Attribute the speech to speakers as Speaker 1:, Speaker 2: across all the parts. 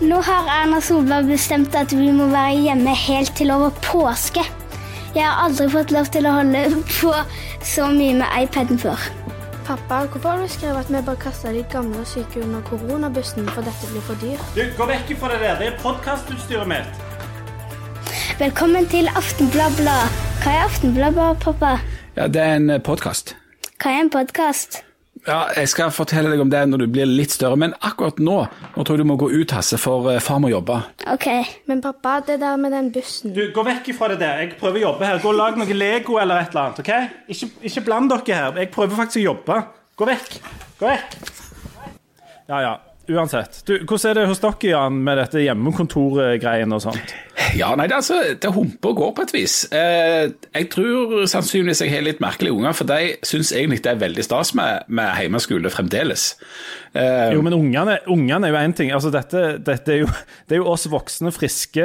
Speaker 1: Nå har Erna Solberg bestemt at vi må være hjemme helt til over påske. Jeg har aldri fått lov til å holde på så mye med iPaden før.
Speaker 2: Pappa, hvorfor har du skrevet at vi bør kaste de gamle og syke under koronabussen, for dette blir for dyrt?
Speaker 3: Du, Gå vekk fra det der. Det er podkastutstyret mitt.
Speaker 1: Velkommen til Aftenbladet. Hva er Aftenbladet, pappa?
Speaker 4: Ja, Det er en podkast.
Speaker 1: Hva er en podkast?
Speaker 4: Ja, jeg skal fortelle deg om det når du blir litt større, men akkurat nå nå tror jeg du må gå ut, Hasse, for eh, far må jobbe.
Speaker 1: Ok.
Speaker 2: Men pappa, det der med den bussen
Speaker 3: Du, Gå vekk ifra det der. Jeg prøver å jobbe her. Gå og Lag noe Lego eller et eller annet. ok? Ikke, ikke bland dere her. Jeg prøver faktisk å jobbe. Gå vekk. Gå vekk. Ja, ja. Uansett. Du, Hvordan er det hos dere, Jan, med dette hjemmekontorgreiene og sånt?
Speaker 4: Ja, nei, det, altså, det humper og går på et vis. Eh, jeg tror sannsynligvis jeg har litt merkelige unger, for de syns egentlig det er veldig stas med, med hjemmeskole fremdeles. Eh,
Speaker 3: Jo, men ungene, ungene er jo én ting. Altså, dette, dette er, jo, det er jo oss voksne, friske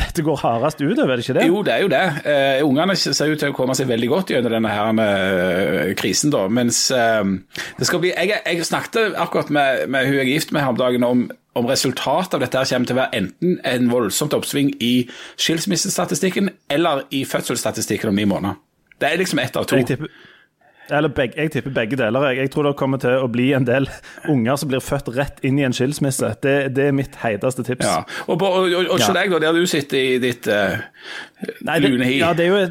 Speaker 3: Dette går hardest utover, er det ikke det?
Speaker 4: Jo, det er jo det. Uh, ungene ser ut til å komme seg veldig godt gjennom denne her eh, krisen, da. Mens det skal bli Jeg, jeg snakket akkurat med, med hun jeg er gift med her om dagen om, om resultatet av dette her kommer til å være enten en voldsomt oppsving i skilsmissestatistikken eller i fødselsstatistikken om ni måneder. Det er liksom ett av to.
Speaker 3: Jeg tipper, eller begge, jeg tipper begge deler. Jeg. jeg tror det kommer til å bli en del unger som blir født rett inn i en skilsmisse. Det, det er mitt heiteste tips.
Speaker 4: Ja. Og, og, og, og
Speaker 3: Ja.
Speaker 4: deg, da, der du sitter i ditt uh,
Speaker 3: Nei, det,
Speaker 4: lune hi.
Speaker 3: ja, det, er jo,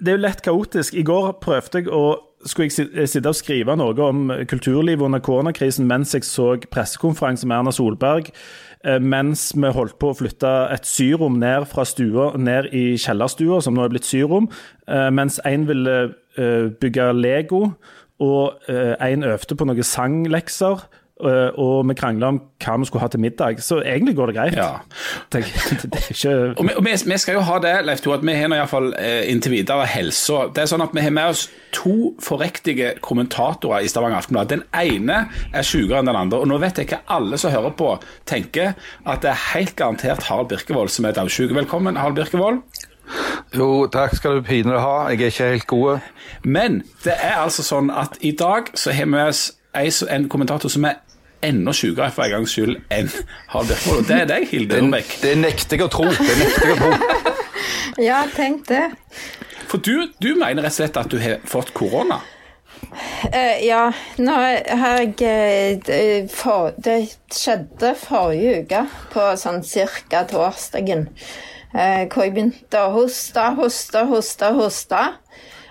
Speaker 3: det er jo lett kaotisk. I går prøvde jeg å skulle jeg sitte og skrive noe om kulturlivet under koronakrisen mens jeg så pressekonferanse med Erna Solberg, eh, mens vi holdt på å flytte et syrom ned fra stua ned i kjellerstua, som nå er blitt syrom, eh, mens en ville bygge Lego, og en øvde på noen sanglekser. eh, Og vi krangla om hva vi skulle ha til middag, så egentlig går det greit.
Speaker 4: Ja.
Speaker 3: Det, det ikke
Speaker 4: Og, vi, og vi, vi skal jo ha det, Leif Tore, at vi har iallfall eh, inntil videre helsa. Det er sånn at vi har med oss to forriktige kommentatorer i Stavanger Aftenblad. Den ene er sjukere enn den andre. Og nå vet jeg ikke alle som hører på, tenker at det er helt garantert Harald Birkevold som er dødssyk. Velkommen, Harald Birkevold.
Speaker 5: Jo, takk skal du pinadø ha. Jeg er ikke helt god.
Speaker 4: Men det er altså sånn at i dag så har vi oss ei en kommentator som er enda sykere for en gangs skyld enn Harald Bjørkvold. Og det er deg, Hilde
Speaker 5: Det,
Speaker 4: Urbæk.
Speaker 5: det nekter jeg å tro. Det nekter jeg å tro.
Speaker 6: Ja, tenk det.
Speaker 4: For du, du mener rett og slett at du har fått korona?
Speaker 6: Uh, ja, nå har jeg uh, det- for, Det skjedde forrige uke, på sånn cirka torsdagen, hvor jeg begynte å hoste, hoste, hoste, hoste.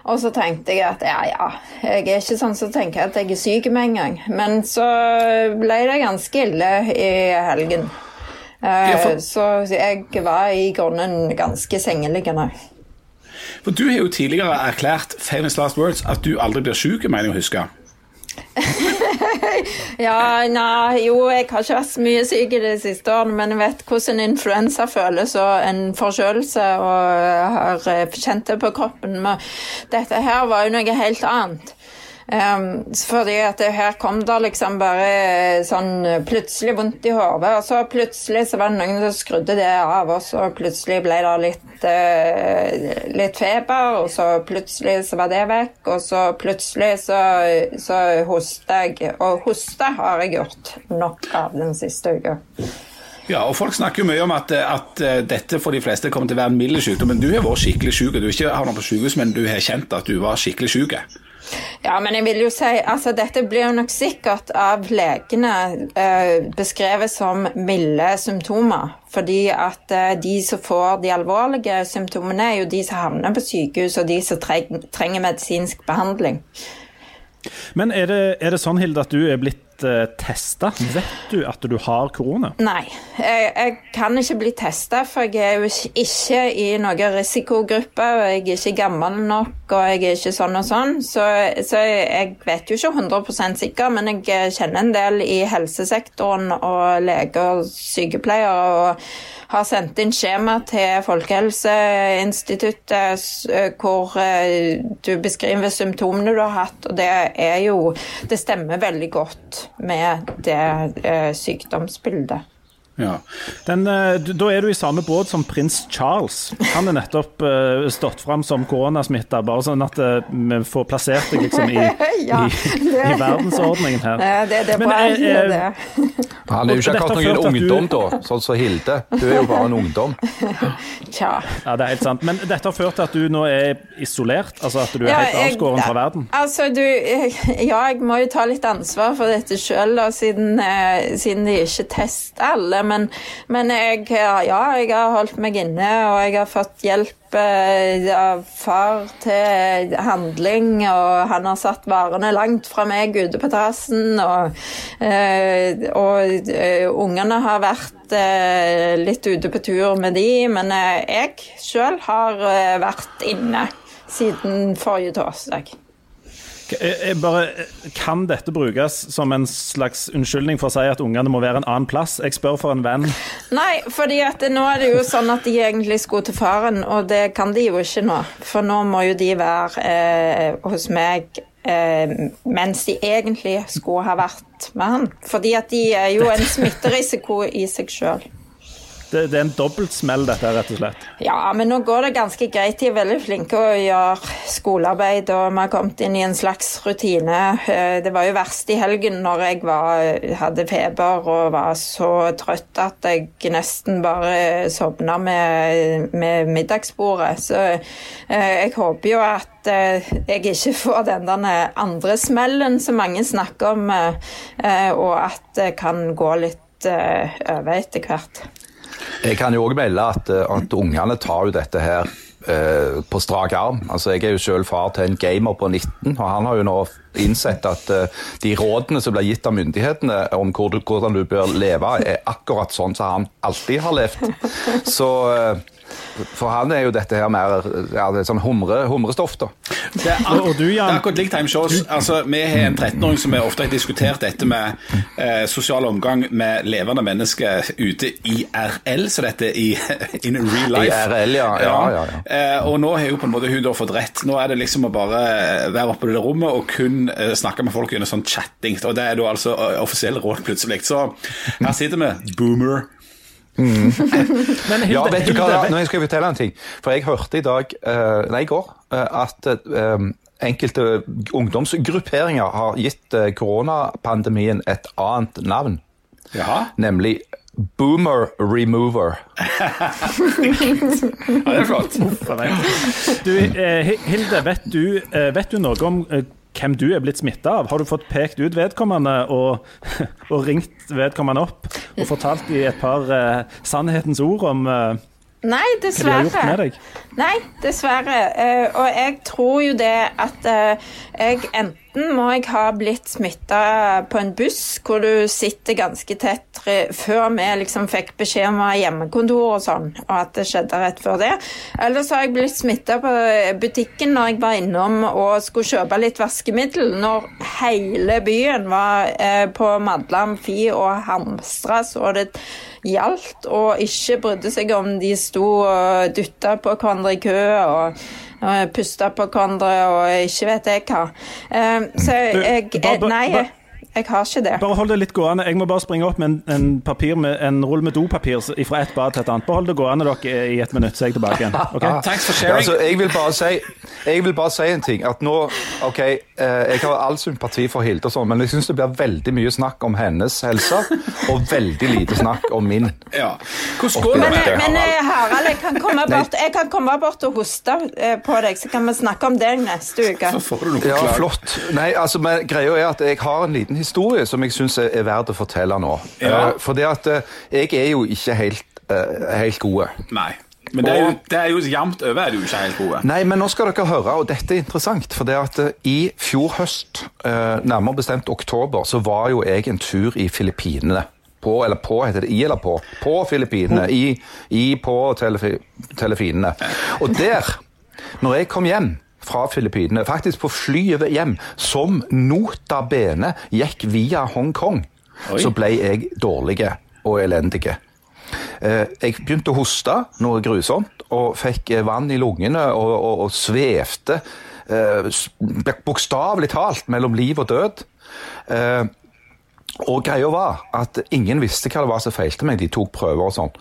Speaker 6: Og så tenkte jeg at ja, ja, jeg er ikke sånn som tenker at jeg er syk med en gang. Men så ble det ganske ille i helgen. Eh,
Speaker 4: for-
Speaker 6: Så jeg var i grunnen ganske sengeliggende.
Speaker 4: For du har jo tidligere erklært famous last words at du aldri blir syk, mener jeg å huske.
Speaker 6: Ja, nei, jo, jeg har ikke vært så mye syk i de siste årene, men jeg vet hvordan influensa føles og en forkjølelse, og har eh, kjent det på kroppen. Men dette her var jo noe helt annet. Um, fordi at her kom det liksom bare eh, sånn plutselig vondt i hodet, og så plutselig så var det noen som skrudde det av, og så plutselig ble det litt, uh, litt feber, og så plutselig så var det vekk, og så plutselig så, så hosta jeg. Og hoste har jeg gjort nok av den siste uka.
Speaker 4: Ja, og Folk snakker jo mye om at, at eh, dette for de fleste kommer til å være en mild sykdom, men du har vært skikkelig syk. Du har ikke havnet på sykehus, men du har kjent at du var skikkelig syk.
Speaker 6: Ja, men jeg vil jo si altså dette blir jo nok sikkert av legene eh, beskrevet som milde symptomer. Fordi at eh, de som får de alvorlige symptomene, er jo de som havner på sykehus, og de som treng, trenger medisinsk behandling.
Speaker 3: Men er det, er det sånn, Hilde, at du er blitt uh, testa? Vet du at du har korona?
Speaker 6: Nei, jeg, jeg kan ikke bli testa, for jeg er jo ikke- i noen risikogruppe. og Jeg er ikke gammel nok, og jeg er ikke sånn og sånn. Så, så jeg vet jo ikke 100% sikker, men jeg eh, kjenner en del i helsesektoren og leger og sykepleiere. og har sendt inn skjema til Folkehelseinstituttet eh, hvor eh, du beskriver symptomene du har hatt, og det er jo Det stemmer veldig godt med det eh, sykdomsbildet.
Speaker 4: Ja.
Speaker 3: Den, eh, da er du i samme båt som prins Charles. Han er nettopp uh, stått fram som koronasmitta, bare sånn at eh, vi får plassert deg liksom i,
Speaker 6: Ja,
Speaker 3: i, i verdensordningen her.
Speaker 6: Ja, det, det er
Speaker 3: Men,
Speaker 6: bare,
Speaker 3: jeg,
Speaker 6: det.
Speaker 5: Han er jo ikke akkurat noen
Speaker 3: ungdom, du-
Speaker 5: da, sånn som Hilde. Du er jo bare en ungdom.
Speaker 6: Tja.
Speaker 3: Ja, det er helt sant. Men dette har ført til at du nå er isolert? Altså at du er helt
Speaker 6: jeg-
Speaker 3: avskåren fra verden?
Speaker 6: Altså, du Ja, jeg må jo ta litt ansvar for dette sjøl, siden, siden de ikke tester alle. Men, men jeg, ja, jeg har holdt meg inne, og jeg har fått hjelp eh, av far til handling, og han har satt varene langt fra meg ute på terrassen, og, og, og eh, ungene har vært eh, litt ute på tur med de, men eh, jeg sjøl har eh, vært inne siden forrige torsdag.
Speaker 3: Jeg, jeg bare, kan dette brukes som en slags unnskyldning for å si at ungene må være en annen plass? Jeg spør for en venn.
Speaker 6: Nei, fordi at nå er det jo sånn at de egentlig skulle til faren, og det kan de jo ikke nå. For nå må jo de være eh, hos meg eh, mens de egentlig skulle ha vært med han. Fordi at de er jo en smitterisiko i seg sjøl.
Speaker 3: Det, det er en dobbeltsmell, dette, rett og slett.
Speaker 6: Ja, men nå går det ganske greit. De er veldig flinke å gjøre skolearbeid, og vi har kommet inn i en slags rutine. Eh, Det var jo verst i helgen når jeg var, hadde feber og var så trøtt at jeg nesten bare sovna med, med middagsbordet. Så eh, jeg håper jo at eh, jeg ikke får den der andre smellen som mange snakker om, og at det kan gå litt over etter hvert.
Speaker 5: Jeg kan jo òg melde at, eh, at ungene tar jo dette her eh, på strak arm. Altså, Jeg er jo selv far til en gamer på 19, og han har jo nå innsett at eh, de rådene som blir gitt av myndighetene om hvor du, hvordan du bør leve, er akkurat sånn som han alltid har levd. Så eh, for han er jo dette her mer ja, det er sånn humre, humrestoff, da.
Speaker 4: Det er,
Speaker 3: ak og du, Jan?
Speaker 4: det er akkurat likt time shows. Altså, vi har en 13-åring som vi ofte har diskutert dette med eh, sosial omgang med levende mennesker ute i RL, så dette i in real life.
Speaker 5: IRL, ja. Ja, ja, ja.
Speaker 4: Eh, og nå har jo på en måte hun da fått rett. Nå er det liksom å bare være oppe i det rommet og kun eh, snakke med folk gjennom sånn chatting. Og det er da altså offisiell råd plutselig. Så her sitter vi, boomer.
Speaker 3: Men Hilde,
Speaker 5: Ja, vet du hva,
Speaker 3: Hilde,
Speaker 5: nå skal jeg fortelle en ting. For jeg hørte i dag, eh, nei, i går, eh, at eh, enkelte ungdomsgrupperinger har gitt koronapandemien et annet navn.
Speaker 4: Ja.
Speaker 5: Nemlig Boomer Remover.
Speaker 4: Ja, det er flott.
Speaker 3: Du, Hilde, vet du, vet du noe om hvem du er blitt smitta av? Har du fått pekt ut vedkommende og, og ringt vedkommende opp og fortalt i et par eh, sannhetens ord om eh,
Speaker 6: Nei,
Speaker 3: hva de har gjort med deg?
Speaker 6: Nei, dessverre. Uh, og jeg tror jo det at uh, jeg enten må jeg ha blitt smitta på en buss hvor du sitter ganske tett før vi liksom fikk beskjed om å ha hjemmekontor og sånn, og at det skjedde rett før det. Eller så har jeg blitt smitta på butikken når jeg var innom og skulle kjøpe litt vaskemiddel, når hele byen var eh, på Madla Amfi og hamstra så det gjaldt, og ikke brydde seg om de sto og dytta på hverandre i kø og, og pusta på hverandre og ikke vet jeg hva. Eh, så jeg, jeg Nei, jeg, har ikke det.
Speaker 3: Bare hold det litt gående. Jeg må bare springe opp med en, en, papir med, en rull med dopapir fra et bad til et annet. Bare hold det gående dere i et minutt, så er jeg tilbake igjen. Okay?
Speaker 4: Thanks for
Speaker 5: Ja, altså, jeg, vil bare si, jeg vil bare si en ting. At nå, ok, eh, Jeg har all sympati for Hilde, og sånn, men jeg syns det blir veldig mye snakk om hennes helse, og veldig lite snakk om min.
Speaker 4: Ja. Hvordan går det med
Speaker 5: det.
Speaker 6: men eh, Harald, jeg kan, komme bort, jeg kan komme bort og hoste eh, på deg, så kan vi snakke om det neste uke.
Speaker 4: Så får du noe
Speaker 5: Ja, flott. Nei, altså, men greia er at Jeg har en liten historie som jeg syns er, er verdt å fortelle nå.
Speaker 4: Ja.
Speaker 5: Eh, for det at eh, jeg er jo ikke helt, eh, helt gode.
Speaker 4: Nei. Men det er jo, det er jo jevnt over er du ikke helt gode.
Speaker 5: Nei, men nå skal dere høre, og dette er interessant. For det at i fjor høst, nærmere bestemt oktober, så var jo jeg en tur i Filippinene. På, eller på, heter det i eller på? På Filippinene. I, i på telefi, Telefinene. Og der, når jeg kom hjem fra Filippinene, faktisk på flyet hjem, som nota bene gikk via Hongkong, så ble jeg dårlig og elendig. Eh, Jeg begynte å hoste noe grusomt, og fikk eh, vann i lungene og, og, og svevte eh, bokstavelig talt mellom liv og død. Og greia var at ingen visste hva det var som feilte meg. De tok prøver og sånn.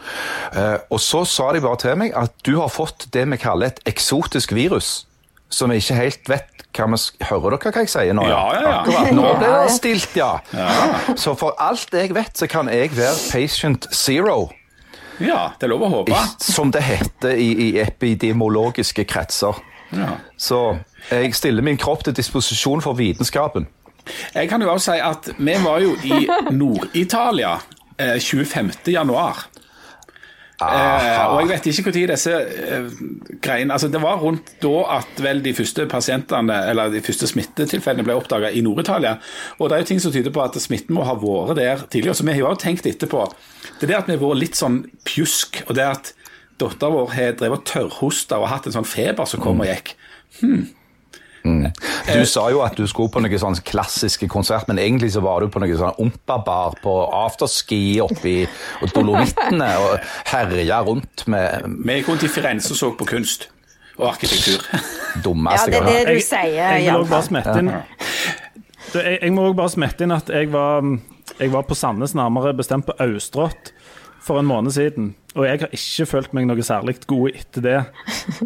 Speaker 5: Og så sa de bare til meg at du har fått det vi kaller et eksotisk virus. Som jeg ikke helt vet hva vi Hører dere hva jeg sier nå?
Speaker 4: Ja, ja, ja.
Speaker 5: Akkurat. Nå ble det stilt, ja. Så for alt jeg vet, så kan jeg være patient zero,
Speaker 4: Ja, det er lov å håpe.
Speaker 5: som det heter i, i epidemiologiske kretser.
Speaker 4: Ja.
Speaker 5: Så jeg stiller min kropp til disposisjon for vitenskapen.
Speaker 4: Jeg kan jo også si at vi var jo i Nord-Italia eh, 25. januar. Eh, og jeg vet ikke når disse eh, greiene altså Det var rundt da at vel de første pasientene, eller de første smittetilfellene ble oppdaga i Nord-Italia. Og det er jo ting som tyder på at smitten må ha vært der tidligere. Så vi har jo tenkt etterpå. Det er det at vi har vært litt sånn pjusk, og det at dattera vår har drevet tørrhosta og hatt en sånn feber som kom og gikk.
Speaker 5: Du sa jo at du skulle på noen sånne klassiske konsert, men egentlig så var du på noen sånn ompabar på afterski oppi i Dolomittene og herja rundt med
Speaker 4: Vi gikk rundt i Firenze og så på kunst og arkitektur.
Speaker 5: dumme
Speaker 6: Ja, det er det du
Speaker 3: Jeg-
Speaker 6: sier,
Speaker 3: Jeg vil også bare smette inn du, jeg, jeg må også bare smette inn at jeg var, jeg var på Sandnes, nærmere bestemt på Austrått, for en måned siden. Og jeg har ikke følt meg noe særlig god etter det.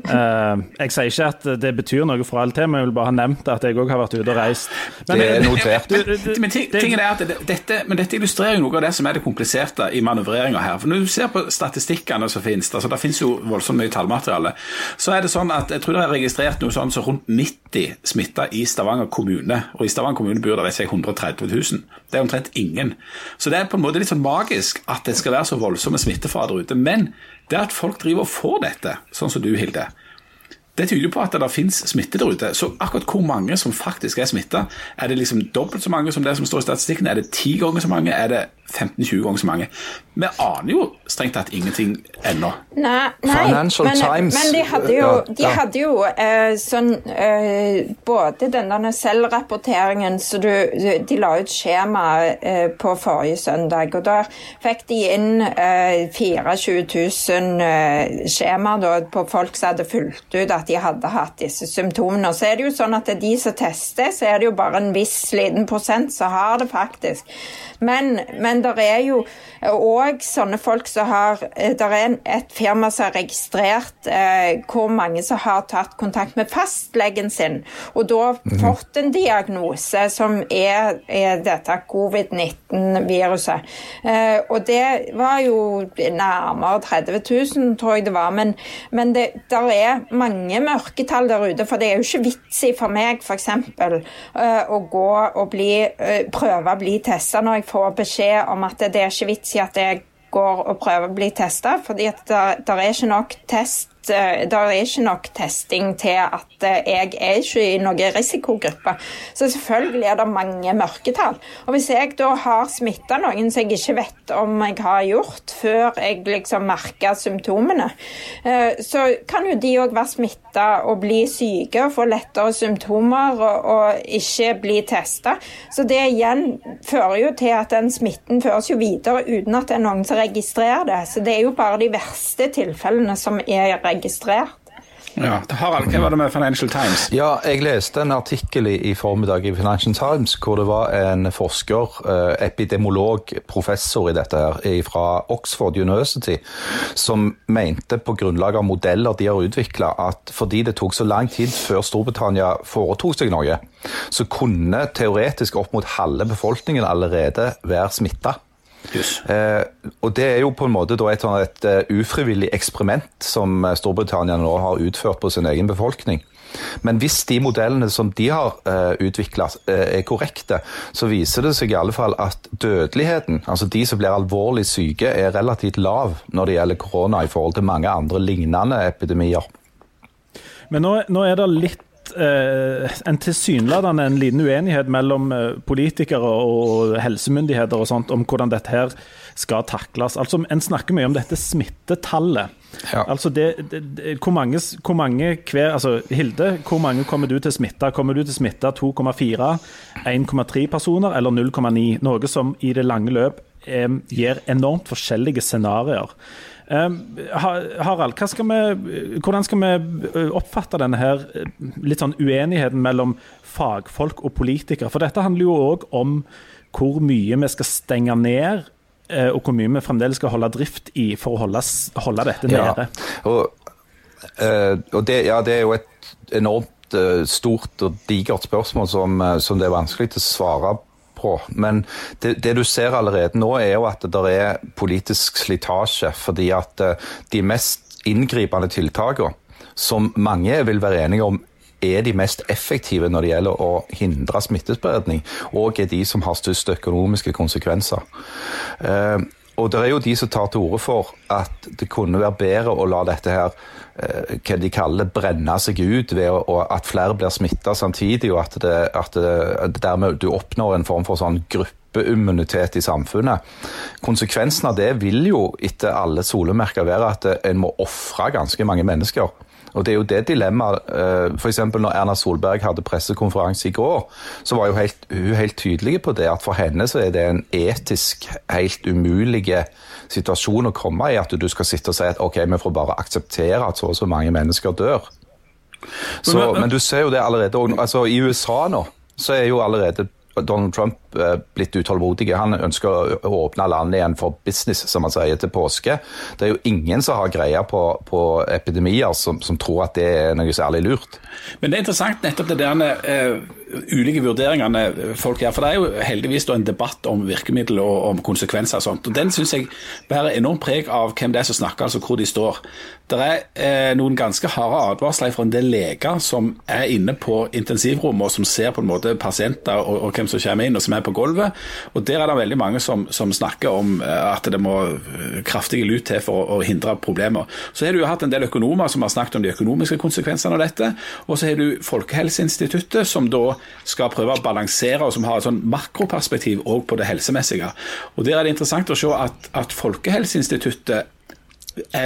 Speaker 3: Uh, jeg sier ikke at det betyr noe for alt det, men jeg vil bare ha nevnt at jeg òg har vært ute og reist. Men,
Speaker 5: Det er notert.
Speaker 3: Du, du, du,
Speaker 4: Men, ting, tingen er at dette, men dette illustrerer jo noe av det som er det kompliserte i manøvreringa her. For Når du ser på statistikkene som finnes, altså det finnes jo voldsomt mye tallmateriale, så er det sånn at jeg tror det er registrert noe sånn som rundt 90 smitta i Stavanger kommune. Og i Stavanger kommune bor det vet jeg, 130 000. Det er omtrent ingen. Så det er på en måte litt sånn magisk at det skal være så voldsomme smittefader ute. Men det at folk driver og får dette, sånn som du, Hilde, det tyder på at det finnes smitte der ute. Så akkurat hvor mange som faktisk er smitta, er det liksom dobbelt så mange som det som står i statistikken? Er det ti ganger så mange? Er det 15-20 ganger så mange? Vi aner jo strengt tatt ingenting ennå.
Speaker 6: Nei, nei men,
Speaker 5: Times,
Speaker 6: men de hadde jo, de hadde jo eh, sånn eh, Både denne selvrapporteringen så du, De la ut skjema eh, på forrige søndag, og da fikk de inn eh, 24 000 eh, skjemaer da, på folk som hadde fulgt ut at de hadde hatt disse symptomene. Og så er det jo sånn at det er de som tester, så er det jo bare en viss liten prosent som har det faktisk. Men, men det er jo òg sånne folk som har Det er et firma som har registrert eh, hvor mange som har tatt kontakt med fastlegen sin, og da fått en diagnose som er, er dette covid-19-viruset. Eh, og det var jo nærmere 30 000, tror jeg det var. Men, men det der er mange mørketall der ute, for det er jo ikke vits i for meg f.eks. Uh, å gå og bli, eh, prøve å bli testa når jeg får beskjed om at det er ikke vits i at jeg går og prøver å bli testa, fordi at det er ikke nok test det er ikke nok testing til at eh, jeg er ikke i noen risikogruppe. Så selvfølgelig er det mange mørketall. Og hvis jeg da har smitta noen som jeg ikke vet om jeg har gjort, før jeg liksom merker symptomene, eh, så kan jo de òg være smitta og bli syke og få lettere symptomer og, og ikke bli testa. Så det igjen fører jo til at den smitten føres jo videre uten at det er noen som registrerer det. Så det er jo bare de verste tilfellene som er registrert.
Speaker 4: Ja, Harald, hva var det med Financial Times?
Speaker 5: Ja, jeg leste en artikkel i, i formiddag i Financial Times hvor det var en forsker, eh, epidemolog, professor i dette her, fra Oxford University, som mente på grunnlag av modeller de har utvikla, at fordi det tok så lang tid før Storbritannia foretok seg noe, så kunne teoretisk opp mot halve befolkningen allerede være smitta.
Speaker 4: Jus.
Speaker 5: Eh, og det er jo på en måte da et, sånn et eh, ufrivillig eksperiment som eh, Storbritannia nå har utført på sin egen befolkning. Men hvis de modellene som de har uh, utvikla er korrekte, så viser det seg i alle fall at dødeligheten, altså de som blir alvorlig syke, er relativt lav når det gjelder korona i forhold til mange andre lignende epidemier.
Speaker 3: Men nå, nå er det litt eh, en tilsynelatende en liten uenighet mellom eh, politikere og helsemyndigheter og sånt om hvordan dette her skal takles. Altså, En snakker mye om dette smittetallet.
Speaker 5: Ja.
Speaker 3: Altså det, det, det, hvor, mange, hvor mange hver altså Hilde, hvor mange kommer du til å smitte? Kommer du til å smitte 2,4, 1,3 personer eller 0,9? Noe som i det lange løp eh, gir enormt forskjellige scenarioer. Um, Harald, skal vi, hvordan skal vi oppfatte denne her litt sånn uenigheten mellom fagfolk og politikere? For dette handler jo òg om hvor mye vi skal stenge ned, og hvor mye vi fremdeles skal holde drift i for å holde, holde dette nede.
Speaker 5: Ja, og, og det, ja, det er jo et enormt stort og digert spørsmål som, som, det er vanskelig til å svare på. Men det, det, du ser allerede nå, er jo at det er politisk slitasje. Fordi at uh, de mest inngripende tiltakene, som mange vil være enige om er de mest effektive når det gjelder å hindre smittespredning, og er de som har størst økonomiske konsekvenser. Uh, og det er jo de som tar til orde for at det kunne være bedre å la dette her eh, hva de kaller brenne seg ut ved at flere blir smitta samtidig, og at, det, at det, dermed du oppnår en form for sånn gruppeimmunitet i samfunnet. Konsekvensen av det vil jo etter alle solemerker være at en må ofre ganske mange mennesker. Og Det er jo det dilemmaet. Eh, F.eks. når Erna Solberg hadde pressekonferanse i går, så var helt, hun helt tydelig på det at for henne så er det en etisk helt umulig situasjon å komme i. At du skal sitte og si at ok, vi får bare akseptere at så og så mange mennesker dør. Så, men du ser jo det allerede altså I USA nå så er jo allerede Donald Trump blitt utålmodige. Han ønsker å åpne landet igjen for business, som han sier, til påske. Det er jo ingen som har greie på, på epidemier som, som, tror at det er noe særlig lurt.
Speaker 4: Men det er interessant nettopp det der uh, ulike vurderingene folk gjør. For det er jo heldigvis en debatt om virkemiddel og om konsekvenser og sånt. Og Den syns jeg bærer enormt preg av hvem det er som snakker, altså hvor de står. Det er eh, noen ganske harde advarsler fra en del leger som er inne på intensivrom og som ser på en måte pasienter og, og, hvem som kommer inn og som er på gulvet. Og Der er det veldig mange som, som snakker om eh, at det må eh, kraftige lut til for å, å, hindre problemer. Så har du jo hatt en del økonomer som har snakket om de økonomiske konsekvensene av dette. Og så har du Folkehelseinstituttet som da skal prøve å balansere, og som har et sånn makroperspektiv òg på det helsemessige. Og Der er det interessant å se at, at Folkehelseinstituttet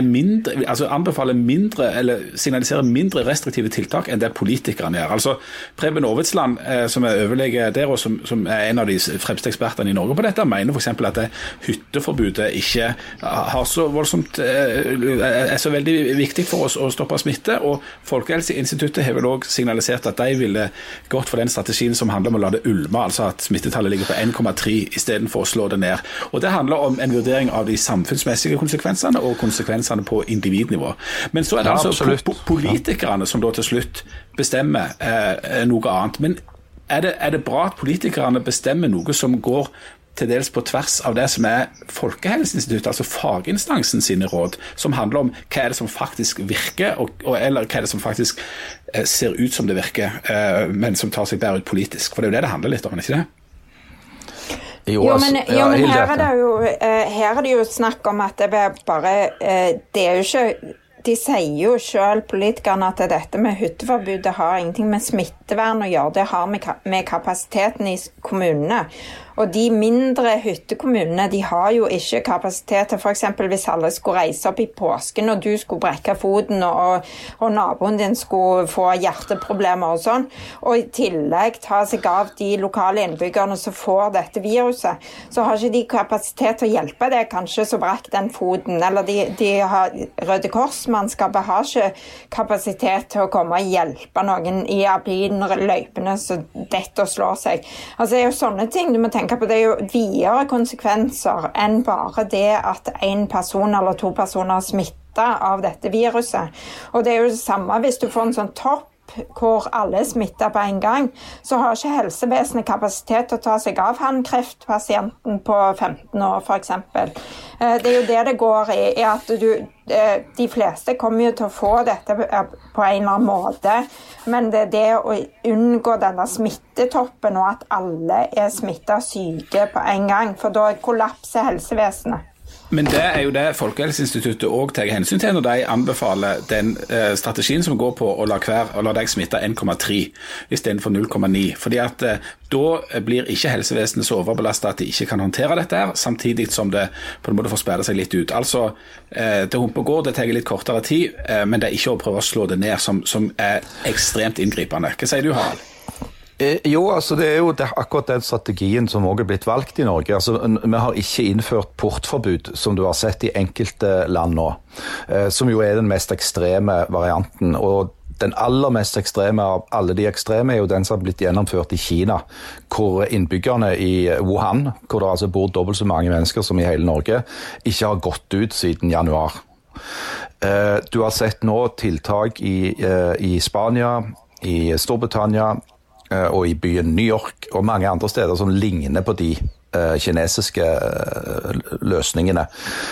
Speaker 4: mindre, altså anbefaler mindre, eller signaliserer mindre restriktive tiltak enn det politikerne gjør. Altså Preben Aavitsland, eh, som er overlege der, og som, som, er en av de fremste ekspertene i Norge på dette, mener f.eks. at det hytteforbudet ikke har så voldsomt, eh, er så veldig viktig for oss å stoppe smitte. og Folkehelseinstituttet har vel òg signalisert at de ville gått for den strategien som handler om å la det ulme, altså at smittetallet ligger på 1,3 istedenfor å slå det ned. Og Det handler om en vurdering av de samfunnsmessige konsekvensene og konsekvensene konsekvensene på individnivå. Men så er det ja, altså absolutt. politikerne som da til slutt bestemmer eh, noe annet. Men er det, er det bra at politikerne bestemmer noe som går til dels på tvers av det som er Folkehelseinstituttet, altså faginstansen sine råd, som handler om hva er det som faktisk virker, og, og, eller hva er det som faktisk eh, ser ut som det virker, eh, men som tar seg bedre ut politisk. For det er jo det det handler litt om, ikke det?
Speaker 6: Jo, jo, men, jo, men her, er det jo, eh, her er det jo snakk om at det bare eh, Det er jo ikke de sier jo selv, politikerne, at dette med hytteforbudet har ingenting med smittevern å gjøre. Det har med kapasiteten i kommunene. Og de mindre hyttekommunene de har jo ikke kapasitet til f.eks. hvis alle skulle reise opp i påsken og du skulle brekke foten og, og naboen din skulle få hjerteproblemer og sånn, og i tillegg ta seg av de lokale innbyggerne som får dette viruset, så har ikke de kapasitet til å hjelpe deg kanskje som brakk den foten. Eller de, de har Røde Kors-mannskapet har ikke kapasitet til å komme og hjelpe noen i alpinløypene som detter og slår seg. Altså Det er jo sånne ting du må tenke tenke på det er jo videre konsekvenser enn bare det at én person eller to personer er smitta av dette viruset. Og det er jo det samme hvis du får en sånn topp hvor alle er smitta på en gang, så har ikke helsevesenet kapasitet til å ta seg av han kreftpasienten på 15 år, f.eks. Eh, det er jo det det går i. i at du, eh, De fleste kommer jo til å få dette eh, på en eller annen måte, men det er det å unngå denne smittetoppen og at alle er smitta syke på en gang, for da kollapser helsevesenet.
Speaker 4: Men det er jo det Folkehelseinstituttet òg tar hensyn til når de anbefaler den eh, strategien som går på å la, hver, å la deg smitte 1,3 istedenfor 0,9. Fordi at eh, Da blir ikke helsevesenet så overbelasta at de ikke kan håndtere dette, her, samtidig som det på en måte får spille seg litt ut. Altså, eh, Det humper går, det tar litt kortere tid, eh, men det er ikke å prøve å slå det ned, som, som er ekstremt inngripende. Hva sier du, Harald?
Speaker 5: Eh, jo, altså det er jo det, akkurat den strategien som også er blitt valgt i Norge. Altså, vi har ikke innført portforbud, som du har sett i enkelte land nå. Eh, som jo er den mest ekstreme varianten. og den aller mest ekstreme av alle de ekstreme er jo den som har blitt gjennomført i Kina. Hvor innbyggerne i Wuhan, hvor det altså bor dobbelt så mange mennesker som i hele Norge, ikke har gått ut siden januar. Eh, du har sett nå tiltak i, i Spania, i Storbritannia eh, og i byen New York og mange andre steder som ligner på de eh, kinesiske eh, løsningene.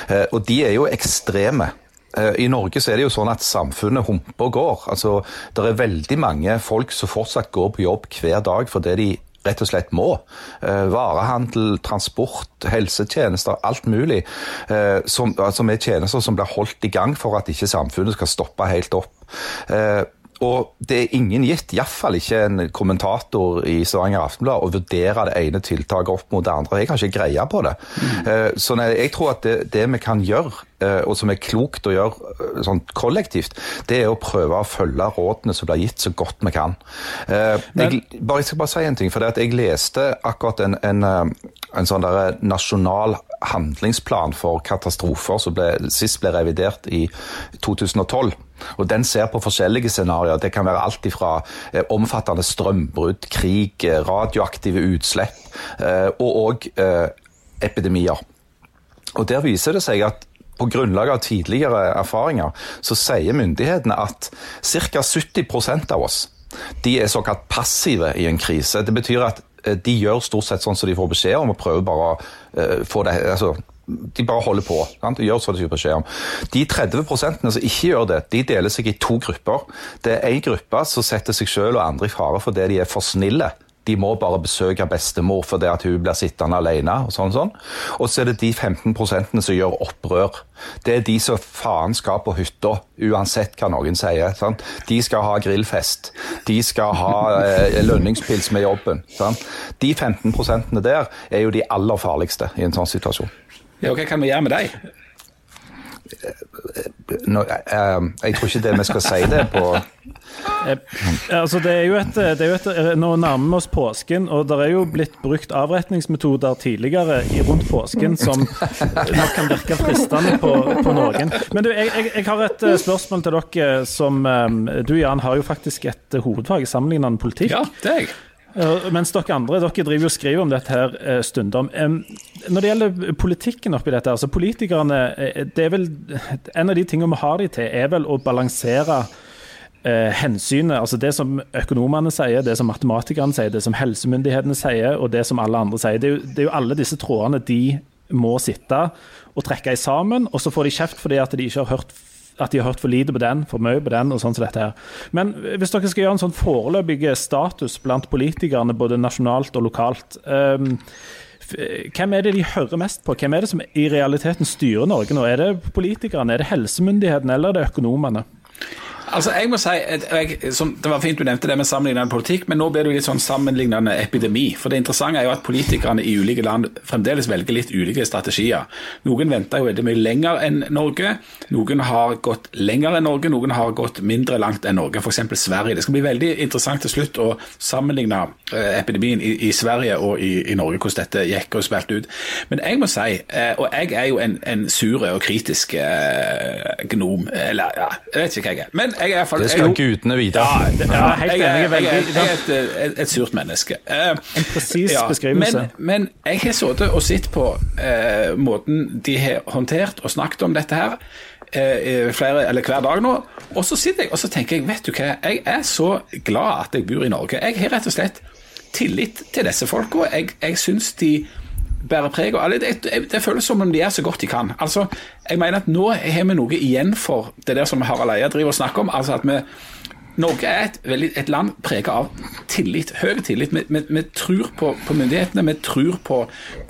Speaker 5: Eh, og de er jo ekstreme. Eh, I Norge så er det jo sånn at samfunnet humper og går. Altså, Det er veldig mange folk som fortsatt går på jobb hver dag fordi de rett og slett må. Eh, varehandel, transport, helsetjenester, alt mulig. Eh, som, som er tjenester som blir holdt i gang for at ikke samfunnet skal stoppe helt opp. Eh, og det er ingen gitt, iallfall ikke en kommentator i Stavanger Aftenblad, å vurdere det ene tiltaket opp mot det andre. Jeg har ikke greie på det. Mm. Så jeg tror at det, det, vi kan gjøre, og som er klokt å gjøre sånn kollektivt, det er å prøve å følge rådene som blir gitt, så godt vi kan. Jeg, bare, jeg skal bare si en ting, for jeg leste akkurat en, en, en sånn nasjonal handlingsplan for katastrofer som ble, sist ble revidert i 2012. Og Den ser på forskjellige scenarioer. Det kan være alt fra eh, omfattende strømbrudd, krig, eh, radioaktive utslipp eh, og òg epidemier. Og Der viser det seg at på grunnlag av tidligere erfaringer så sier myndighetene at ca. 70% av oss de er såkalt passive i en krise. Det betyr at de gjør stort sett sånn som de får beskjed om, og prøver bare å få det altså, de bare holder på. Sant? gjør så de får beskjed om. De 30 som ikke gjør det, de deler seg i to grupper. Det er en gruppe som setter seg selv og andre i fare fordi de er for snille. De må bare besøke bestemor fordi hun blir sittende alene. Og sånn, sånn. Og så er det de 15 som gjør opprør. Det er de som faen skal på hytta, uansett hva noen sier. Sant? De skal ha grillfest. De skal ha eh, lønningspils med jobben. Sant? De 15 der er jo de aller farligste i en sånn situasjon.
Speaker 4: Ja, Hva kan vi gjøre med deg?
Speaker 5: No, jeg, jeg tror ikke det vi skal si det på
Speaker 3: eh, altså det er jo et, det er jo et, eh, Nå nærmer vi oss påsken, og det er jo blitt brukt avretningsmetoder tidligere rundt påsken som nok kan virke fristende på, på noen. Men du, jeg, jeg, jeg, har et eh, spørsmål til dere som Du Jan har jo faktisk et hovedfag i sammenlignende politikk.
Speaker 4: Ja, det er jeg.
Speaker 3: Mens dere andre dere driver og skriver om dette her eh, stundom. Når det gjelder politikken oppi dette, altså politikerne eh, det er vel, En av de tingene vi har de til, er vel å balansere eh, hensynet. Altså det som økonomene sier, det som matematikerne sier, det som helsemyndighetene sier, og det som alle andre sier. Det er jo, det er jo alle disse trådene de må sitte og trekke i sammen, og så får de kjeft fordi at de ikke har hørt at de har hørt for lite på den, for mye på den, og sånn som dette her. Men hvis dere skal gjøre en sånn foreløpig status blant politikerne, både nasjonalt og lokalt um, hvem er det de hører mest på? Hvem er det som i realiteten styrer Norge nå? Er det politikerne, er det helsemyndighetene eller er det økonomene?
Speaker 4: Altså, jeg må si, jeg, som, Det var fint du nevnte det med sammenlignende politikk, men nå blir det jo litt sånn sammenlignende epidemi. For Det interessante er jo at politikerne i ulike land fremdeles velger litt ulike strategier. Noen venter jo veldig mye lenger enn Norge. Noen har gått lenger enn Norge, noen har gått mindre langt enn Norge. F.eks. Sverige. Det skal bli veldig interessant til slutt å sammenligne eh, epidemien i, i, Sverige og i, i, Norge, hvordan dette gikk og spilte ut. Men jeg må si, eh, og jeg er jo en, en sur og kritisk eh, gnom, eller ja, jeg vet ikke hva jeg er. men jeg er,
Speaker 5: det skal gudene vite. Ja,
Speaker 3: det, ja, helt
Speaker 4: jeg, jeg, jeg, jeg, er et, et, et, surt menneske.
Speaker 3: Uh, en presis ja, beskrivelse.
Speaker 4: Men, men, jeg har sittet og sett på uh, måten de har håndtert og snakket om dette her. Uh, flere, eller hver dag nå, og så sitter jeg og så tenker jeg, vet du hva, jeg er så glad at jeg bor i Norge. Jeg har rett og slett tillit til disse folka. Jeg, jeg syns de bærer preg av det, det, det, føles som om de er så godt de kan. Altså, jeg mener at Nå har vi noe igjen for det der som Harald Eia driver og snakker om. altså at vi Norge er et, veldig, et land preget av tillit, høy tillit. Vi, vi, vi tror på, på, myndighetene, vi tror på,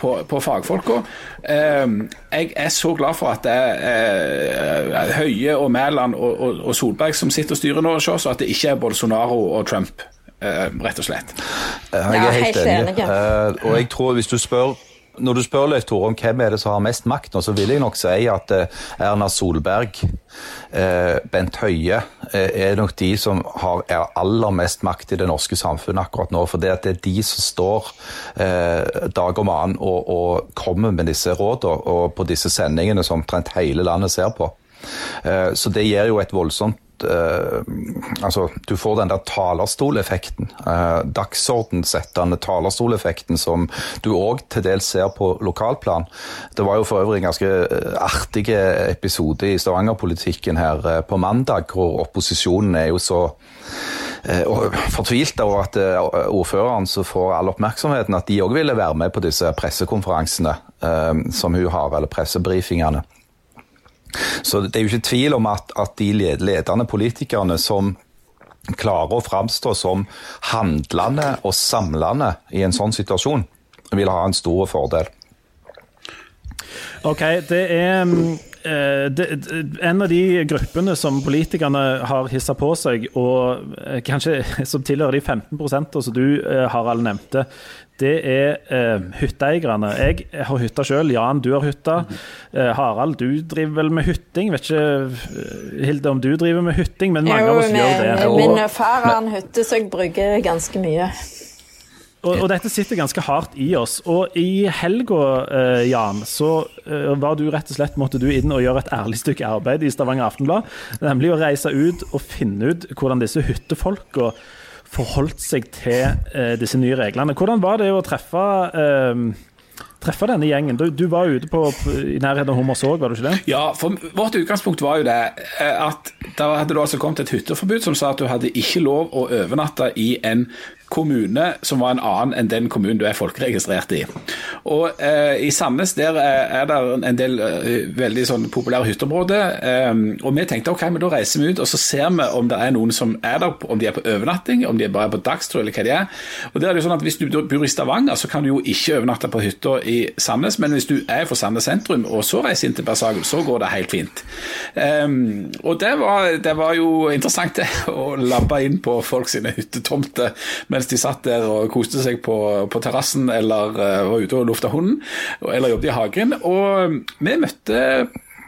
Speaker 4: på, på fagfolka. Uh, jeg er så glad for at det er uh, Høie og Mæland og, og, og, Solberg som sitter og styrer nå hos oss, og at det ikke er Bolsonaro og Trump, uh, rett og slett.
Speaker 5: Jeg er helt enig. og jeg tror hvis du spør når du spør Leif Tore om hvem er det som har mest makt nå, så vil jeg nok si at eh, Erna Solberg, eh, Bent Høie, eh, er nok de som har aller mest makt i det norske samfunnet akkurat nå. For det, er de som står dag om annen og, og kommer med disse rådene og på disse sendingene som omtrent hele landet ser på. Så det gir jo et voldsomt altså, Du får den der talerstoleffekten. Uh, Dagsordensettende talerstoleffekten som du òg til dels ser på lokalplan. Det var jo for øvrig en ganske eh, artig episode i Stavanger-politikken her på mandag, hvor opposisjonen er jo så fortvilt over at eh, ordføreren som får all oppmerksomheten, at de òg ville være med på disse pressekonferansene eh, som hun har, eller pressebrifingene. Så det er jo ikke tvil om at, at de ledende politikerne som klarer å framstå som handlende og samlende i en sånn situasjon, vil ha en stor fordel.
Speaker 3: OK, det er mm, eh, en av de gruppene som politikerne har hissa på seg, og eh, kanskje som tilhører de 15% som du, eh, Harald, nevnte, det er eh, hytteeierne. Jeg har hytta sjøl. Jan, du har hytta. Eh, Harald, du driver vel med hytting. Vet ikke Hilde om du driver med hytting, men mange jo, av oss gjør det.
Speaker 6: Min far har en hytte, så jeg brygger ganske mye.
Speaker 3: Og, og, dette sitter ganske hardt i oss. Og i helga, eh, Jan, så eh, var du rett og slett måtte du inn og gjøre et ærlig stykke arbeid i Stavanger Aftenblad. Nemlig å reise ut og finne ut hvordan disse hyttefolka forholdt seg til eh, disse nye reglene. Hvordan var det å treffe eh, treffe denne gjengen? Du, du var ute på, i nærheten av Hummersåk, var du ikke det?
Speaker 4: Ja, for vårt utgangspunkt var jo det eh, at da hadde det altså kommet et hytteforbud som sa at du hadde ikke lov å overnatte i en kommune som var en annen enn den kommunen du er folkeregistrert i. Og eh, I Sandnes der er det en del eh, veldig sånn populære hytteområder. Eh, og vi tenkte ok, men da reiser vi ut og så ser vi om det er noen som er der, om de er på overnatting, om de er bare på dagstur eller hva de er. Og der er det sånn at Hvis du bor i Stavanger, så kan du jo ikke overnatte på hytta i Sandnes. Men hvis du er fra Sandnes sentrum og så reiser inn til Bersagen, så går det helt fint. Eh, og det var, det var, jo interessant det, å labbe inn på folk sine hyttetomter mens de satt der og koste seg på, på terrassen eller uh, var ute og lufta hunden, eller jobbet i hagen. Og vi møtte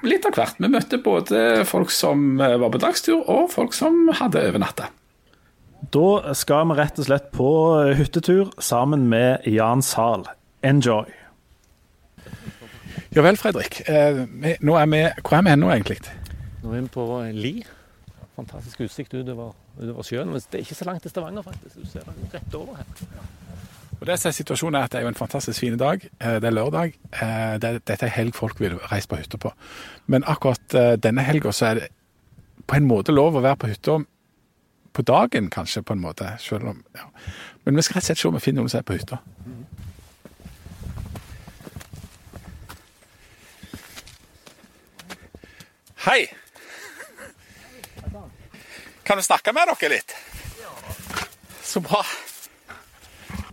Speaker 4: litt av hvert. Vi møtte både folk som eh, var på dagstur, og folk som hadde overnatta.
Speaker 3: Da skal vi rett og slett på hyttetur sammen med Jan Zahl. Enjoy.
Speaker 4: Ja vel, Fredrik. Eh, nå er vi, hvor er vi nå, egentlig?
Speaker 7: Nå er vi på Li. Fantastisk utsikt utover, utover sjøen. Men det er ikke så langt til Stavanger, faktisk. Du ser det rett over her.
Speaker 4: Og det som er situasjonen er at det er jo en fantastisk fin dag. Eh, det er lørdag. Eh, dette er helg folk vil reise på hytta på. Men akkurat eh, denne helga så er det på en måte lov å være på hytta på dagen, kanskje, på en måte. Selv om, ja. Men vi skal rett og slett se om vi finner noen som er på hytta. Hei! Kan du snakke med dere litt? Ja. Så bra.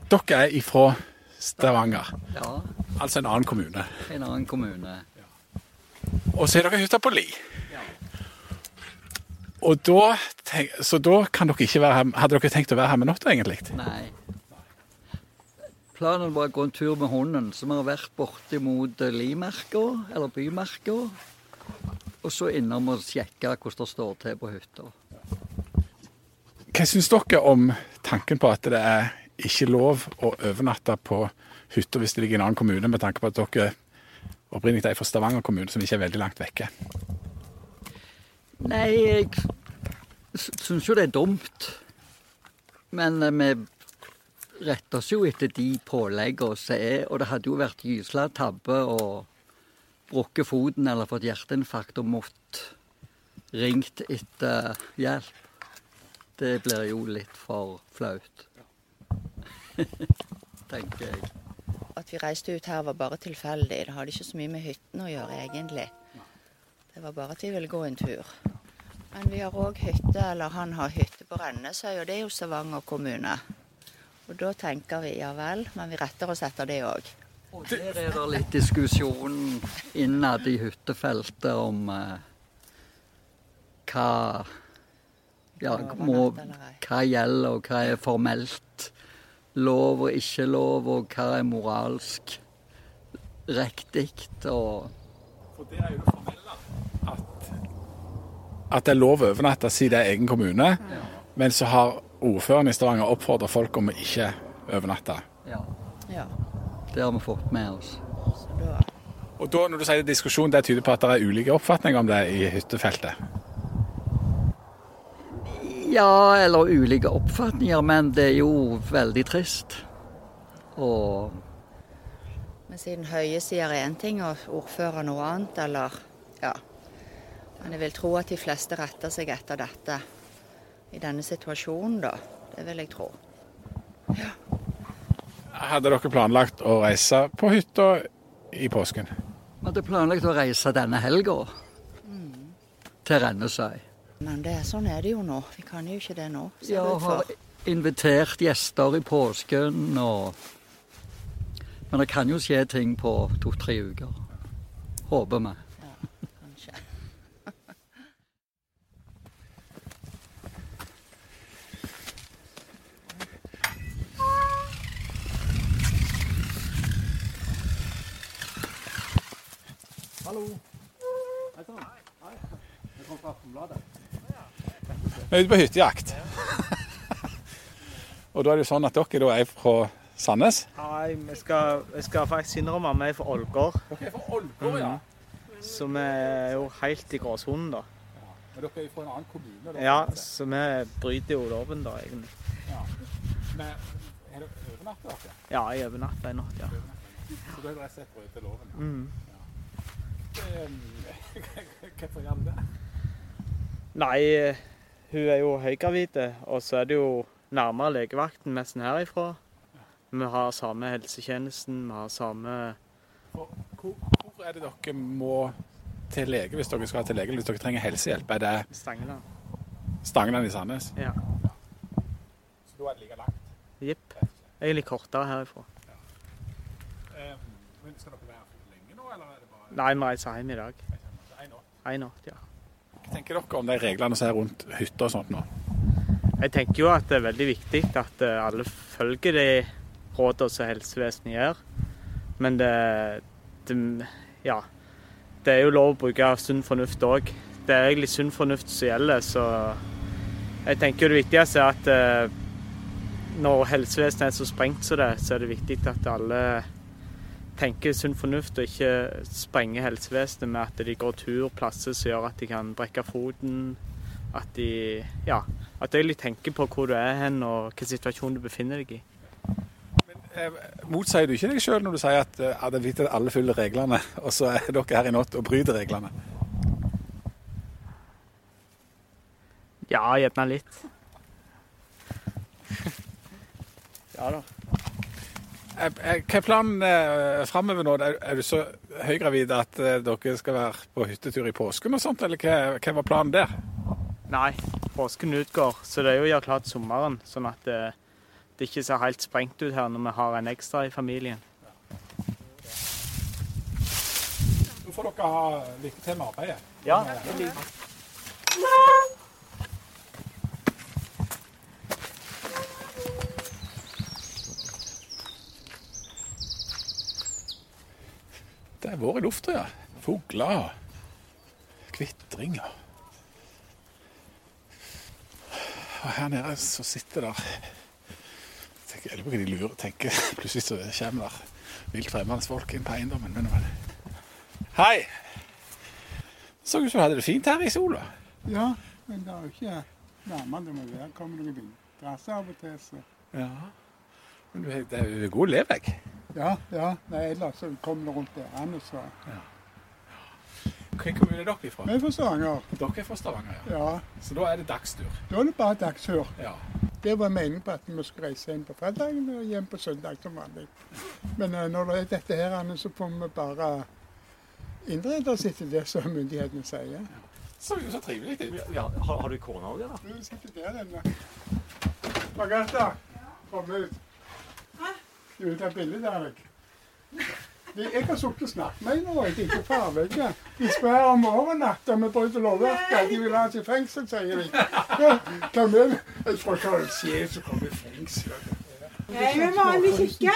Speaker 4: Dere er ifra Stavanger.
Speaker 8: Ja.
Speaker 4: Altså en annen kommune.
Speaker 8: En annen kommune.
Speaker 4: Og så er dere hytta på Li. Ja. Og da, så da kan dere ikke være her Hadde dere tenkt å være her med natta, egentlig?
Speaker 8: Nei. Planen var å gå en tur med hunden, som har vært bortimot Limerka, eller Bymerka. Og så innom og sjekke hvordan det står til på hytta.
Speaker 4: Hva syns dere om tanken på at det er ikke lov å overnatte på hytta hvis det ligger i en annen kommune, med tanke på at dere opprinnelig er fra Stavanger kommune, som ikke er veldig langt vekke?
Speaker 8: Nei, jeg syns jo det er dumt. Men eh, vi retter oss jo etter de påleggene som er, og det hadde jo vært gysla tabbe og brukket foten eller fått hjerteinfarkt og mått ringt etter hjelp det blir jo litt for flaut. Tenker jeg.
Speaker 9: At vi reiste ut her var bare tilfeldig. Det hadde ikke så mye med hyttene å gjøre, egentlig. Det var bare at vi ville gå en tur. Men vi har òg hytte, eller han har hytte på Rennesøy, og det er jo Stavanger kommune. Og da tenker vi ja vel, men vi retter oss etter det òg.
Speaker 8: Og der er det litt diskusjon innad i hyttefeltet om eh, hva ja, må, hva gjelder, og hva er formelt lov og ikke lov, og hva er moralsk riktig. Og
Speaker 4: For det er jo det formelle. At, at det er lov å overnatte siden det er egen kommune. Ja. Men så har ordføreren i Stavanger oppfordra folk om å ikke overnatte.
Speaker 8: Ja. ja. Det har vi fått med oss.
Speaker 4: Og da, når du sier diskusjon, det tyder på at det er ulike oppfatninger om det i hyttefeltet?
Speaker 8: Ja, eller ulike oppfatninger, men det er jo veldig trist. Og
Speaker 9: Men siden Høie sier én ting og ordfører noe annet, eller Ja. Men jeg vil tro at de fleste retter seg etter dette. i denne situasjonen, da. Det vil jeg tro.
Speaker 4: Hadde dere planlagt å reise på hytta i påsken?
Speaker 8: Vi hadde planlagt å reise denne helga til Rennesøy.
Speaker 9: Men det, sånn er det jo nå. Vi kan jo ikke det nå. ser
Speaker 8: Ja, har invitert gjester i påsken og Men det kan jo skje ting på to-tre uker. Håper vi.
Speaker 9: Kanskje.
Speaker 4: fra er ute på hyttejakt. Og da er det jo sånn at dere da er fra Sandnes?
Speaker 10: Nei, vi skal, jeg skal faktisk innrømme at vi er fra Ålgård.
Speaker 4: Dere er fra Ålgård, ja.
Speaker 10: Så vi er jo helt i gråsonen, da.
Speaker 4: Men dere er fra en annen kommune?
Speaker 10: Da, Ja, så vi bryter jo loven, da, egentlig.
Speaker 4: Men er dere overnatter dere?
Speaker 10: Ja, jeg overnatt en natt, ja.
Speaker 4: Så da har dere sett og loven? Ja.
Speaker 10: Mm.
Speaker 4: Hvorfor gjør dere det?
Speaker 10: Nei, eh, hun er jo høygravid, og så er det jo nærmere legevakten nesten herifra. Vi har samme helsetjenesten, vi har samme
Speaker 4: Hvor, hvor er det dere må til lege hvis dere skal til lege, hvis dere trenger helsehjelp? Er det
Speaker 10: Stangeland.
Speaker 4: Stangeland i Sandnes?
Speaker 10: Ja.
Speaker 4: Så da er det like langt?
Speaker 10: Jepp. Egentlig kortere herifra.
Speaker 4: Men skal dere være her lenge nå, eller er det bare
Speaker 10: Nei, vi reiser hjem i dag.
Speaker 4: en?
Speaker 10: En natt, ja.
Speaker 4: Hva tenker dere om de reglene som er rundt hytter og sånt nå?
Speaker 10: Jeg tenker jo at det er veldig viktig at eh, alle følger de rådene som helsevesenet gjør. Men det, det Ja. Det er jo lov å bruke sunn fornuft òg. Det er egentlig sunn fornuft som gjelder, så jeg tenker det viktigste er at eh, når helsevesenet er så sprengt som det, så er det viktig at alle tenker sunn fornuft og ikke sprenger helsevesenet med at de går tur plasser som gjør at de kan brekke foten. At de ja, at de tenker på hvor du er hen og hvilken situasjon du befinner deg i.
Speaker 4: Eh, Motsier du ikke deg sjøl når du sier at eh, det er viktig at alle følger reglene, og så er dere her i natt og bryter reglene?
Speaker 10: Ja, gjerne litt. ja da.
Speaker 4: Eh, eh, Hva er planen eh, framover nå? Er, du så høygravid at eh, dere skal være på hyttetur i påsken og sånt, eller hva, hva var planen der?
Speaker 10: Nei, påsken utgår, så det er jo å gjøre klart sommeren, sånn at det, det ikke ser helt sprengt ut her når vi har en ekstra i familien.
Speaker 4: Nå får dere ha lykke til med arbeidet.
Speaker 10: Ja,
Speaker 4: Det er vår i lufta, ja. Fugler og kvitringer. Og her nede så sitter der Jeg lurer på hva de lurer tenker. Plutselig så kommer der vilt fremmede folk inn på eiendommen. Men, hei! Så ut som du hadde det fint her i sola.
Speaker 11: Ja, men det er jo ikke nærmere det må være. Kommer noen vinterser av og til, så
Speaker 4: Ja. Men det er jo god levegg.
Speaker 11: Ja, ja. Nei, ellers så kommer det rundt der. så
Speaker 4: Hvilken kommune er dere ifra?
Speaker 11: Vi er fra Stavanger.
Speaker 4: Dere er fra Stavanger, ja.
Speaker 11: Ja.
Speaker 4: Så da er det dagstur.
Speaker 11: Da er det bare dagstur.
Speaker 4: Ja.
Speaker 11: Det var meningen på at vi skulle reise hjem på fredagen og hjem på søndag som vanlig. Men eh, når det er dette her, Anne, så får vi bare innrede oss etter det som myndighetene sier.
Speaker 4: Så, så trivelig.
Speaker 7: Ja, har, har du kona òg, eller?
Speaker 11: Hun sitter der, denne. Margrethe, kom ut. Du vil ta bilde jeg. Det- Jeg har sittet og snakket med henne og ikke farvegge. De spør om overnatt om vi bryter lovverket. De vil ha oss i fengsel, sier de. Jeg tror ikke det er sjef som kommer i fengsel.
Speaker 12: Nei, vi må en vanlig kirke.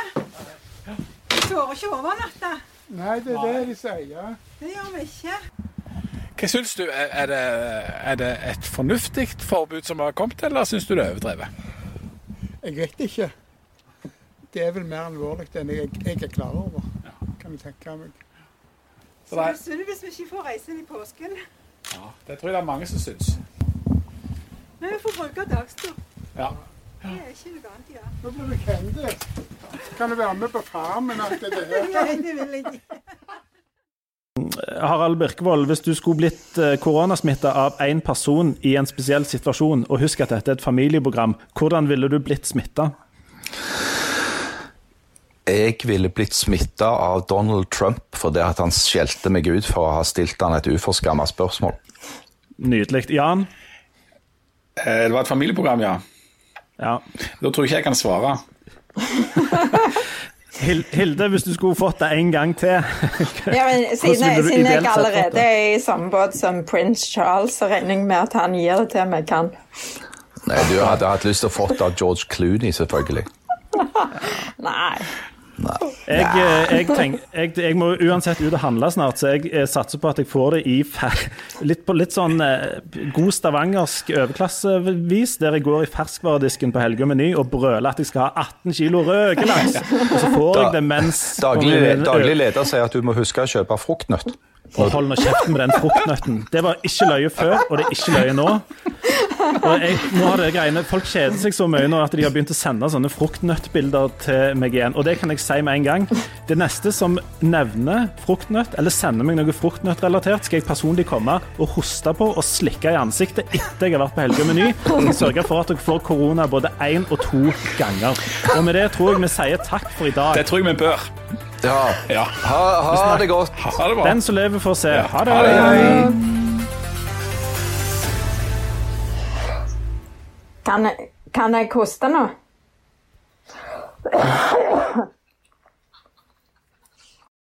Speaker 12: Vi tør ikke overnatte.
Speaker 11: Nei, det er det de sier.
Speaker 12: Det gjør vi ikke.
Speaker 4: Hva syns du? Er er det, er det et fornuftig forbud som har kommet, eller syns du det er overdrevet?
Speaker 11: Jeg vet ikke. Det er vel mer alvorlig enn jeg, jeg er klar over. Kan jeg tenke meg.
Speaker 12: Så det er synd hvis vi ikke får reise inn i påsken.
Speaker 4: Ja, det tror jeg det er mange som syns.
Speaker 12: Men vi får bruke dagstur.
Speaker 4: Ja.
Speaker 12: Det er ikke noe annet ja.
Speaker 11: Nå blir du kjendis. Kan du være med på Farmen? Alt det der?
Speaker 12: Nei, det vil jeg ikke.
Speaker 3: Harald Birkevold, hvis du skulle blitt eh, koronasmitta av én person i en spesiell situasjon, og husk at dette er et familieprogram, hvordan ville du blitt smitta?
Speaker 5: Jeg ville blitt smitta av Donald Trump fordi at han skjelte meg ut for å ha stilt han et uforskamma spørsmål.
Speaker 3: Nydelig. Jan?
Speaker 4: Eh, Det var et familieprogram, ja.
Speaker 3: Ja.
Speaker 4: Da tror jeg ikke jeg kan svare.
Speaker 3: Hilde, hvis du skulle fått det en gang til
Speaker 6: Ja, men siden,
Speaker 3: ville du
Speaker 6: siden jeg allerede er i samme båt som prins Charles, så regner jeg med at han gir det til meg, kan.
Speaker 5: Nei, Du hadde hatt lyst til å få det av George Clooney, selvfølgelig.
Speaker 6: Nei.
Speaker 3: Jeg, eh, jeg, tenk, jeg, jeg må uansett ut og handle snart, så jeg eh, satser på at jeg får det i fer litt, på litt sånn eh, god stavangersk overklassevis, der jeg går i ferskvaredisken på Helge og Meny og brøler at jeg skal ha 18 kilo røkelaks. Og så får jeg det mens
Speaker 5: Daglig, daglig leder sier at du må huske å kjøpe fruktnøtt.
Speaker 3: Og hold nå kjeften med den fruktnøtten. Det var ikke løye før, og det er ikke løye nå. Og jeg, nå har det greiene, Folk kjeder seg så mye nå at de har begynt å sende sånne fruktnøttbilder til meg igjen. Og det kan jeg si med en gang. Det neste som nevner fruktnøtt, eller sender meg noe fruktnøttrelatert, skal jeg personlig komme og hoste på og slikke i ansiktet etter jeg har vært på Helge og Meny. Og sørge for at dere får korona både én og to ganger. Og med det tror jeg vi sier takk for i dag.
Speaker 4: Det tror jeg vi bør.
Speaker 5: Ja. Ha, ha det godt.
Speaker 4: Ha det bra.
Speaker 3: Den som lever, får se. Ha det.
Speaker 4: Ha det.
Speaker 6: Kan kan jeg koste nå?